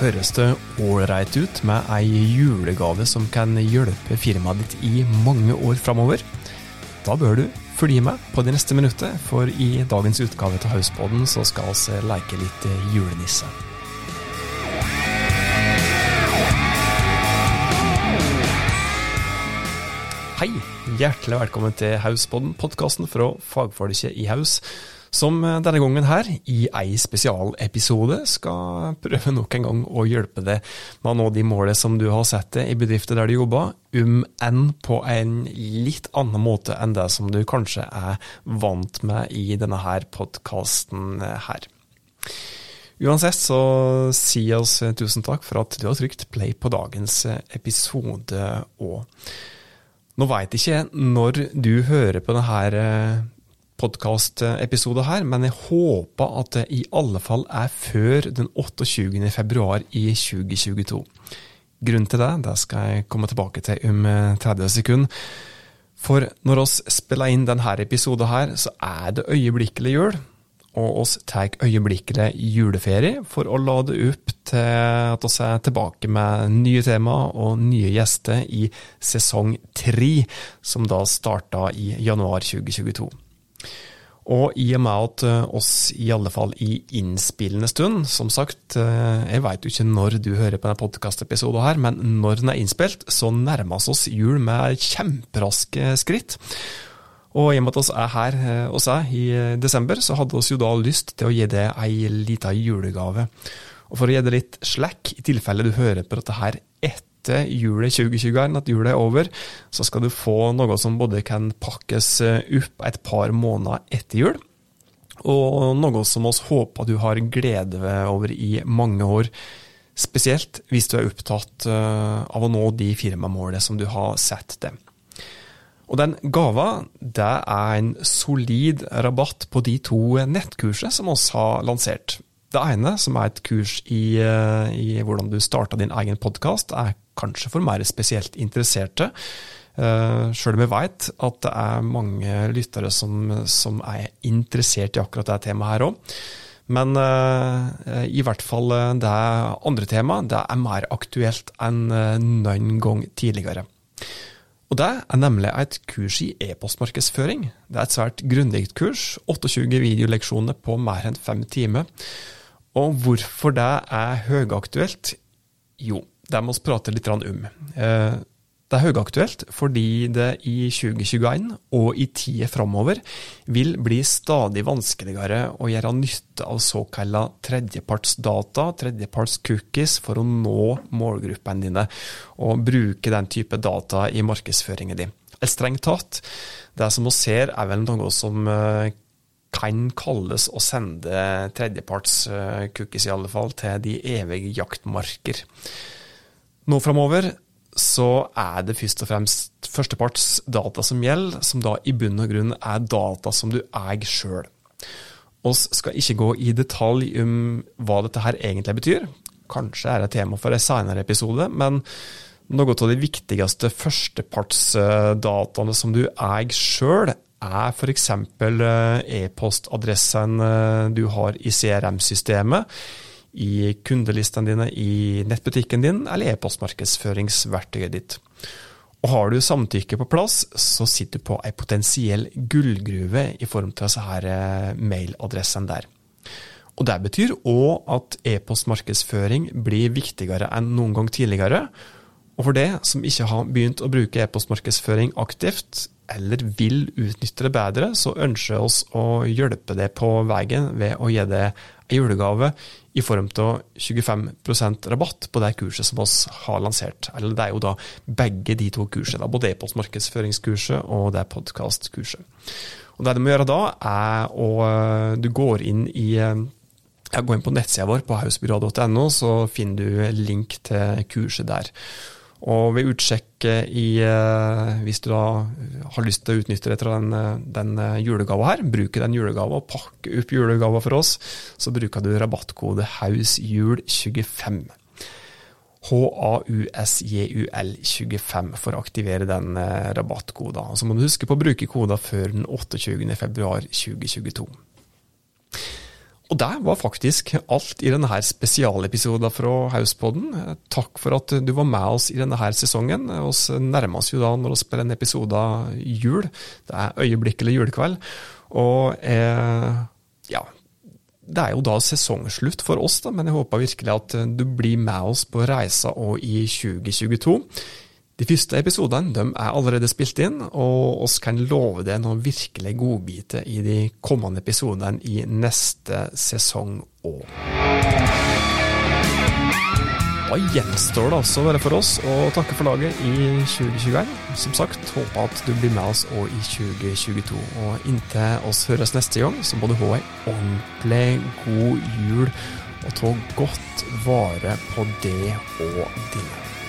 høres det ålreit ut med ei julegave som kan hjelpe firmaet ditt i mange år framover? Da bør du følge med på de neste minuttet, for i dagens utgave til Hauspodden så skal vi leke litt julenisse. Hei, hjertelig velkommen til Hauspodden, podkasten fra fagfolket i Haus som eh, denne gangen her, i ei spesialepisode, skal prøve nok en gang å hjelpe deg med å nå de målene som du har sett deg i bedrifter der du jobber, um enn på en litt annen måte enn det som du kanskje er vant med i denne her podkasten her. Uansett så sier oss tusen takk for at du har trykt play på dagens episode òg. Nå veit ikke jeg når du hører på denne podkastepisode her, men jeg håper at det i alle fall er før den 28. februar i 2022. Grunnen til det, det skal jeg komme tilbake til om 30 eh, sekunder. For når oss spiller inn denne episoden her, så er det øyeblikkelig jul. Og oss tar øyeblikkelig juleferie for å lade opp til at vi er tilbake med nye tema og nye gjester i sesong tre, som da starta i januar 2022. Og i og med at eh, oss i alle fall i innspillende stund, som sagt, eh, jeg veit jo ikke når du hører på denne podkastepisoden her, men når den er innspilt, så nærmer vi oss jul med kjemperaske skritt. Og i og med at vi er her hos eh, deg i desember, så hadde vi jo da lyst til å gi deg ei lita julegave. Og for å gi deg litt slekk, i tilfelle du hører på dette her etter etter julet 2021, at julet er over, så skal du få noe som både kan pakkes eh, opp et par måneder etter jul, og noe som vi håper du har glede over i mange år. Spesielt hvis du er opptatt eh, av å nå de firmamålene som du har sett deg. Og den gava, det er en solid rabatt på de to nettkursene som vi har lansert. Det ene, som er et kurs i, eh, i hvordan du starta din egen podkast, er kanskje for mer spesielt interesserte. Uh, Sjøl om jeg vet at det er mange lyttere som, som er interessert i akkurat det temaet her òg. Men uh, i hvert fall det andre temaet det er mer aktuelt enn noen gang tidligere. Og Det er nemlig et kurs i e-postmarkedsføring. Det er et svært grundig kurs. 28 videoleksjoner på mer enn fem timer. Og hvorfor det er høyaktuelt? Jo, det må vi prate litt om. Eh, det er høyaktuelt fordi det i 2021 og i tida framover vil bli stadig vanskeligere å gjøre nytte av såkalla tredjepartsdata, tredjeparts-cookies, for å nå målgruppene dine, og bruke den type data i markedsføringen din. Strengt tatt, det som vi ser er vel noe som eh, kan kalles å sende tredjeparts-cookies, i alle fall, til de evige jaktmarker. Nå framover så er det først og fremst førsteparts data som gjelder, som da i bunn og grunn er data som du eier sjøl. Vi skal ikke gå i detalj om hva dette her egentlig betyr. Kanskje er det tema for en senere episode, men noe av de viktigste førstepartsdataene som du eier sjøl, er f.eks. Eh, e-postadressen eh, du har i CRM-systemet i kundelistene dine, i nettbutikken din eller e-postmarkedsføringsverktøyet ditt. Og Har du samtykke på plass, så sitter du på ei potensiell gullgruve i form til disse her eh, der. Og Det betyr òg at e-postmarkedsføring blir viktigere enn noen gang tidligere. Og for det som ikke har begynt å bruke e-postmarkedsføring aktivt, eller vil utnytte det bedre, så ønsker vi oss å hjelpe deg på veien ved å gi deg en julegave i form av 25% rabatt på det kurset som vi har lansert. Eller det er jo da begge de to kursene, både e-postmarkedsføringskurset og det podkastkurset. Det du må gjøre da, er å Du går inn i Gå inn på nettsida vår på hausbyrå.no, så finner du link til kurset der. Og ved utsjekk i eh, Hvis du da har lyst til å utnytte deg til den, den julegava her, bruke den julegava og pakke opp julegava for oss, så bruker du rabattkode HAUSJUL25. HAUSJUL25 for å aktivere den eh, rabattkoden. Så må du huske på å bruke koden før den 28. februar 2022. Og det var faktisk alt i denne spesialepisoden fra Hauspodden. Takk for at du var med oss i denne sesongen. Vi nærmer oss jo da når vi spiller en episode jul. Det er øyeblikkelig julekveld. Og eh, ja, det er jo da sesongslutt for oss, da, men jeg håper virkelig at du blir med oss på reisa òg i 2022. De første episodene er allerede spilt inn, og oss kan love deg noen virkelig godbiter i de kommende episodene i neste sesong òg. Da gjenstår det altså bare for oss å takke for laget i 2021. Som sagt, håper at du blir med oss òg i 2022. Og inntil oss høres neste gang, så må du ha ei ordentlig god jul og ta godt vare på det og dine.